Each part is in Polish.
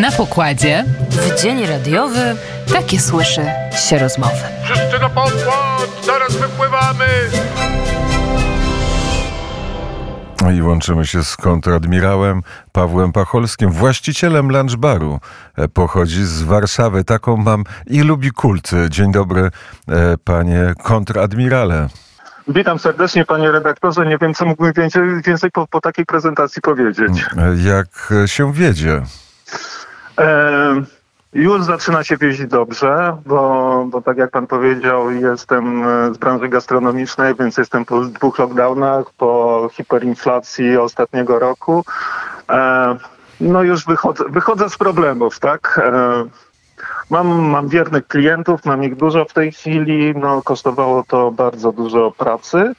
Na pokładzie W dzień radiowy takie słyszy się rozmowy. Wszyscy na pokład! Zaraz wypływamy! I łączymy się z kontradmirałem Pawłem Pacholskim, właścicielem lunch baru. E, Pochodzi z Warszawy. Taką mam i lubi kult. Dzień dobry, e, panie kontradmirale. Witam serdecznie, panie redaktorze. Nie wiem, co mógłbym więcej, więcej po, po takiej prezentacji powiedzieć. E, Jak się wiedzie? Już zaczyna się wieść dobrze, bo, bo tak jak pan powiedział, jestem e, z branży gastronomicznej, więc jestem po dwóch lockdownach, po hiperinflacji ostatniego roku. No już wychodzę, wychodzę z problemów, tak? Mam, mam wiernych klientów, mam ich dużo w tej chwili. No, kosztowało to bardzo dużo pracy,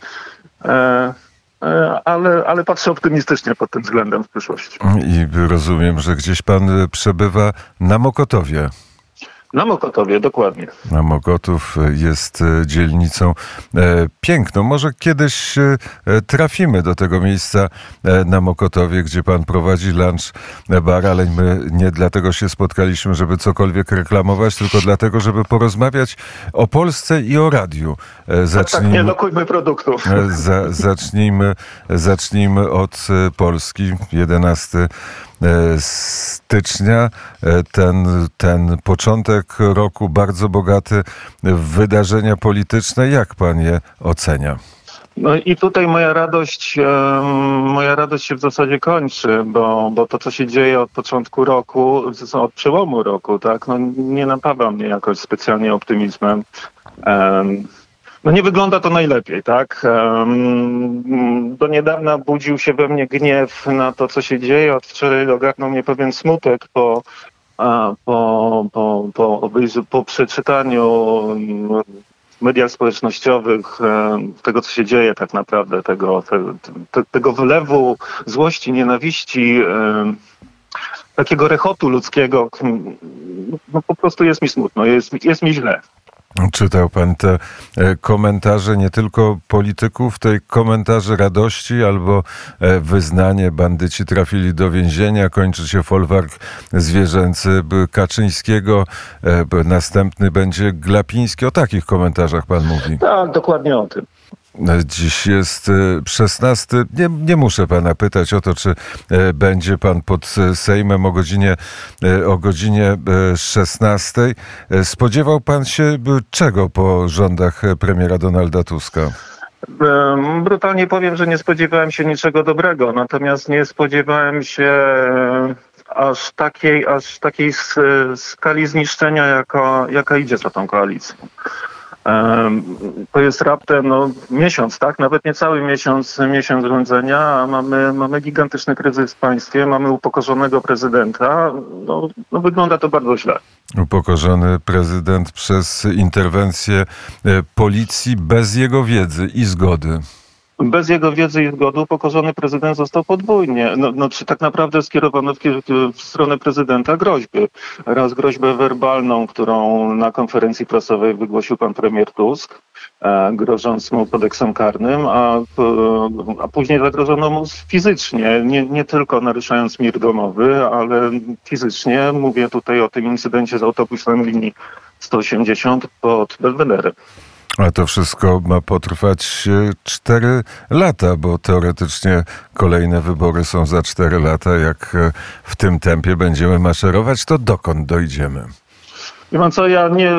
ale, ale patrzę optymistycznie pod tym względem w przyszłości. I rozumiem, że gdzieś pan e, przebywa na Mokotowie. Na Mokotowie, dokładnie. A Mokotów jest e, dzielnicą e, piękną. Może kiedyś e, trafimy do tego miejsca na Mokotowie, gdzie pan prowadzi lunch bar, ale my nie dlatego się spotkaliśmy, żeby cokolwiek reklamować, tylko dlatego, żeby porozmawiać o Polsce i o radiu. E, Tak, tak, nie Zacznijmy, lokujmy produktów. za, zacznijmy, zacznijmy od Polski. 11 e, stycznia. E, Ten, ten początek roku bardzo bogaty w wydarzenia polityczne. Jak pan je ocenia? No i tutaj moja radość, moja radość się w zasadzie kończy, bo, bo to, co się dzieje od początku roku, od przełomu roku, tak, no nie napawa mnie jakoś specjalnie optymizmem. Em, no nie wygląda to najlepiej, tak? Do niedawna budził się we mnie gniew na to, co się dzieje. Od wczoraj ogarnął mnie pewien smutek po, po, po, po, po przeczytaniu mm, mediach społecznościowych tego, co się dzieje tak naprawdę, tego, te, te, tego wylewu złości, nienawiści, takiego rechotu ludzkiego, mm, no po prostu jest mi smutno, jest, jest mi źle. Czytał pan te e, komentarze nie tylko polityków, te komentarze radości albo e, wyznanie bandyci trafili do więzienia, kończy się folwark zwierzęcy Kaczyńskiego, e, następny będzie Glapiński. O takich komentarzach pan mówi. Tak, dokładnie o tym. Dziś jest e, 16. Nie, nie muszę pana pytać o to, czy e, będzie pan pod e, Sejmem o godzinie, e, o godzinie e, 16. E, Spodziewał pan się e, czego po rządach e, premiera Donalda Tuska? Brutalnie powiem, że nie spodziewałem się niczego dobrego, natomiast nie spodziewałem się e, aż takiej, aż takiej skali zniszczenia, jaka, jaka idzie za tą koalicją. To jest raptem no, miesiąc, tak? Nawet nie cały miesiąc, miesiąc rządzenia, a mamy, mamy gigantyczny kryzys w państwie, mamy upokorzonego prezydenta. No, no, wygląda to bardzo źle. Upokorzony prezydent przez interwencję e, policji bez jego wiedzy i zgody. Bez jego wiedzy i zgody upokorzony prezydent został podwójnie. No, no, czy tak naprawdę skierowano w, w stronę prezydenta groźby. Raz groźbę werbalną, którą na konferencji prasowej wygłosił pan premier Tusk, e, grożąc mu kodeksem karnym, a, p- a później zagrożono mu fizycznie, nie, nie tylko naruszając mir domowy, ale fizycznie. Mówię tutaj o tym incydencie z autobusem linii 180 pod Belwederem. A to wszystko ma potrwać e, cztery lata, bo teoretycznie kolejne wybory są za cztery lata. Jak e, w tym tempie będziemy maszerować, to dokąd dojdziemy? Wie pan co, ja nie,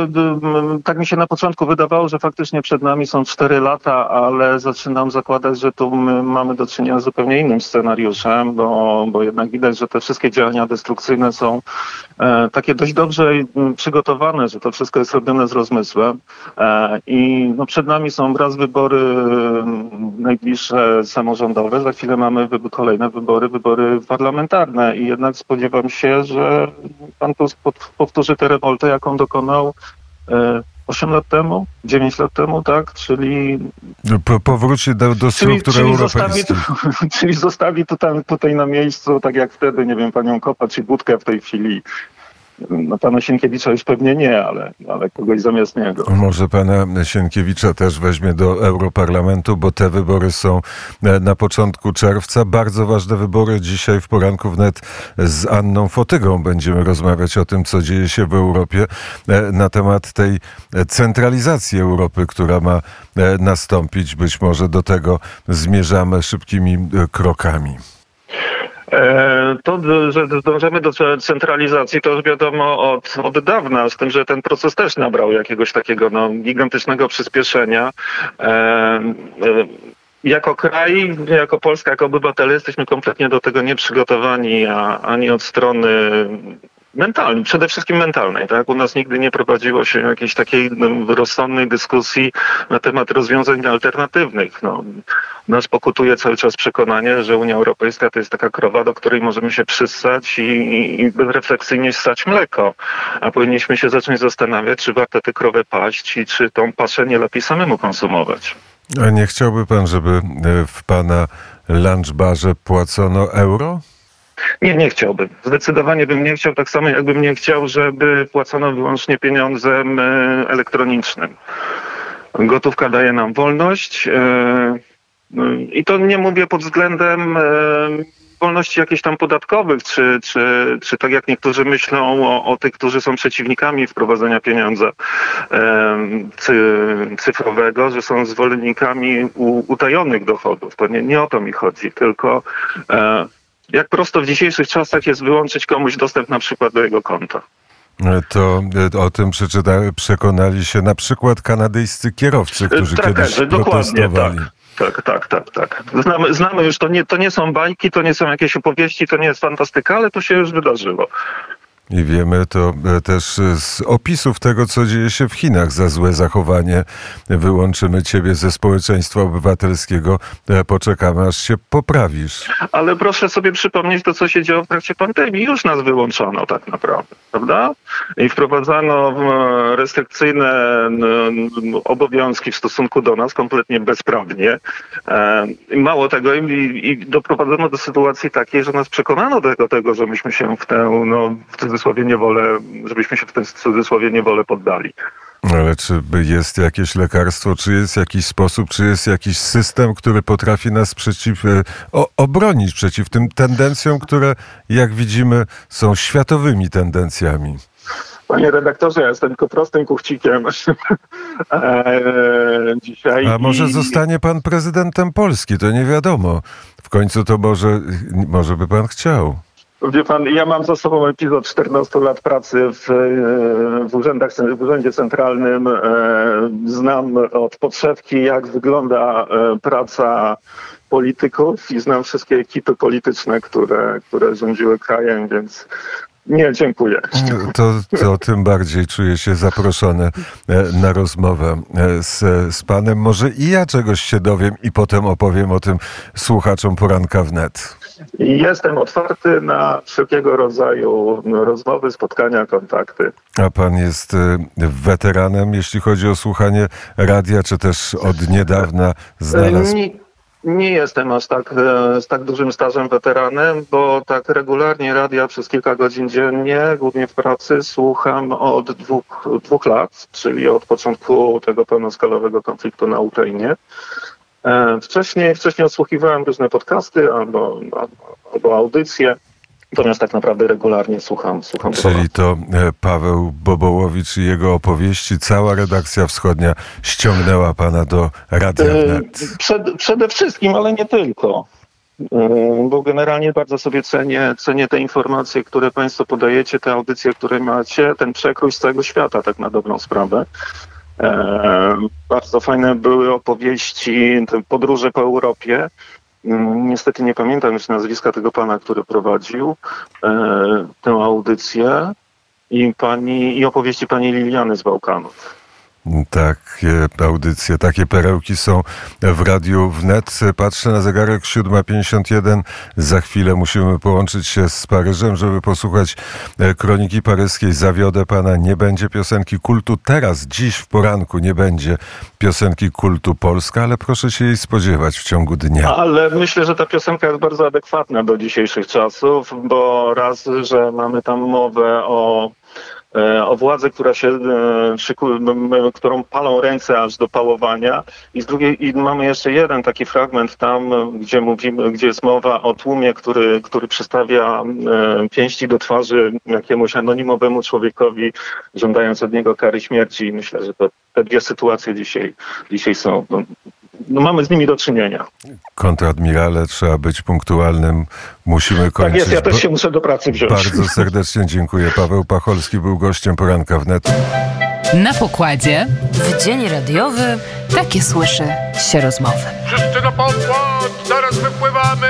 tak mi się na początku wydawało, że faktycznie przed nami są cztery lata, ale zaczynam zakładać, że tu my mamy do czynienia z zupełnie innym scenariuszem, bo, bo jednak widać, że te wszystkie działania destrukcyjne są e, takie dość dobrze przygotowane, że to wszystko jest robione z rozmysłem e, i no, przed nami są raz wybory najbliższe samorządowe, za chwilę mamy wyb- kolejne wybory, wybory parlamentarne i jednak spodziewam się, że pan Tusk powtórzy tę rewoltę, jaką dokonał e, 8 lat temu, 9 lat temu, tak? Czyli, Po, powróci do, do czyli, struktur czyli, zostawi, czyli zostawi tutaj, tutaj na miejscu, tak jak wtedy, nie wiem, panią Kopa czy Budkę w tej chwili. No pana Sienkiewicza już pewnie nie, ale, ale kogoś zamiast niego. Może pana Sienkiewicza też weźmie do Europarlamentu, bo te wybory są e, na początku czerwca. Bardzo ważne wybory. Dzisiaj w poranku wnet z Anną Fotygą będziemy rozmawiać o tym, co dzieje się w Europie, e, na temat tej centralizacji Europy, która ma e, nastąpić. Być może do tego zmierzamy szybkimi krokami. E, To, że dążymy do centralizacji, to już wiadomo od, od dawna, z tym, że ten proces też nabrał jakiegoś takiego no, gigantycznego przyspieszenia. E, e, Jako kraj, jako Polska, jako obywatele jesteśmy kompletnie do tego nieprzygotowani, a, ani od strony mentalnej, przede wszystkim mentalnej. Tak? U nas nigdy nie prowadziło się jakiejś takiej no, rozsądnej dyskusji na temat rozwiązań alternatywnych. No, nas pokutuje cały czas przekonanie, że Unia Europejska to jest taka krowa, do której możemy się przyssać i, i bezrefleksyjnie ssać mleko. A powinniśmy się zacząć zastanawiać, czy warto tę krowę paść i czy tą paszę nie lepiej samemu konsumować. A nie chciałby pan, żeby e, w pana lunchbarze płacono euro? Nie, nie chciałbym. Zdecydowanie bym nie chciał, tak samo jakbym nie chciał, żeby płacono wyłącznie pieniądzem e, elektronicznym. Gotówka daje nam wolność no i to nie mówię pod względem e, wolności jakichś tam podatkowych, czy, czy, czy tak jak niektórzy myślą o, o tych, którzy są przeciwnikami wprowadzenia pieniądza cy, cyfrowego, że są zwolennikami u, utajonych dochodów. To nie, nie o to mi chodzi, tylko e, jak prosto w dzisiejszych czasach jest wyłączyć komuś dostęp na przykład do jego konta. E, To e, o tym przekonali się na przykład kanadyjscy kierowcy, którzy Tak, kiedyś tak, dokładnie protestowali. tak. Tak, tak, tak, tak. Znamy, znamy już, to nie, to nie są bajki, to nie są jakieś opowieści, to nie jest fantastyka, ale to się już wydarzyło. I wiemy to e, też z opisów tego, co dzieje się w Chinach. Za złe zachowanie wyłączymy ciebie ze społeczeństwa obywatelskiego. E, Poczekamy, aż się poprawisz. Ale proszę sobie przypomnieć to, co się działo w trakcie pandemii. Już nas wyłączono tak naprawdę, prawda? I wprowadzano e, restrykcyjne obowiązki w stosunku do nas kompletnie bezprawnie. E, Mało tego, i, doprowadzono do sytuacji takiej, że nas przekonano do tego, tego że myśmy się w tę, no, w cudzysłowie niewolę, żebyśmy się w w cudzysłowie niewolę poddali. Ale czy jest jakieś lekarstwo, czy jest jakiś sposób, czy jest jakiś system, który potrafi nas przeciw, e, o, obronić przeciw tym tendencjom, które, jak widzimy, są światowymi tendencjami? Panie redaktorze, ja jestem tylko prostym kuchcikiem e, dzisiaj. A może i- zostanie pan prezydentem Polski? To nie wiadomo. W końcu to może, może by pan chciał. Wie pan, ja mam za sobą epizod 14 lat pracy w, e, w, urzędach, w Urzędzie Centralnym. E, Znam od podszewki, jak wygląda e, praca polityków i znam wszystkie ekipy polityczne, które, które rządziły krajem, więc nie, dziękuję. To, to tym bardziej czuję się zaproszony e, na rozmowę e, z, z panem. Może i ja czegoś się dowiem i potem opowiem o tym słuchaczom poranka wnet. Jestem otwarty na wszelkiego rodzaju rozmowy, spotkania, kontakty. A pan jest e, weteranem, jeśli chodzi o słuchanie radia, czy też od niedawna znalazł Nie, jestem aż tak e, z tak dużym stażem weteranem, bo tak regularnie radia przez kilka godzin dziennie, głównie w pracy, słucham od dwóch, dwóch lat, czyli od początku tego pełnoskalowego konfliktu na Ukrainie. E, Wcześniej, wcześniej odsłuchiwałem różne podcasty albo, albo, albo audycje, natomiast tak naprawdę regularnie słucham. słucham Czyli to e, Paweł Bobołowicz i jego opowieści. Cała redakcja wschodnia ściągnęła pana do Radia E, Wnet. Przed, przede wszystkim, ale nie tylko. E, Bo generalnie bardzo sobie cenię, cenię te informacje, które Państwo podajecie, te audycje, które macie, ten przekrój z całego świata, tak na dobrą sprawę. Bardzo fajne były opowieści, podróże po Europie. Niestety nie pamiętam już nazwiska tego pana, który prowadził e, tę audycję i, pani, i opowieści pani Liliany z Bałkanów. Takie audycje, takie perełki są w Radiu Wnet. Patrzę na zegarek 7.51. Za chwilę musimy połączyć się z Paryżem, żeby posłuchać e, kroniki paryskiej. Zawiodę pana, nie będzie piosenki kultu. Teraz, dziś w poranku nie będzie piosenki kultu Polska, ale proszę się jej spodziewać w ciągu dnia. Ale myślę, że ta piosenka jest bardzo adekwatna do dzisiejszych czasów, bo raz, że mamy tam mowę o, o władzy, która się e, którą palą ręce aż do pałowania. I z drugiej i mamy jeszcze jeden taki fragment tam, gdzie mówimy, gdzie jest mowa o tłumie, który, który przystawia e, pięści do twarzy jakiemuś anonimowemu człowiekowi, żądając od niego kary śmierci. I myślę, że to, te dwie sytuacje dzisiaj, dzisiaj są. No, mamy z nimi do czynienia. Kontradmirale, trzeba być punktualnym. Musimy kończyć. Tak jest, ja też się muszę do pracy wziąć. Bardzo serdecznie dziękuję. Paweł Pacholski był gościem poranka wnet. Na pokładzie w dzień radiowy takie słyszy się rozmowy. Wszyscy na pokład, zaraz wypływamy!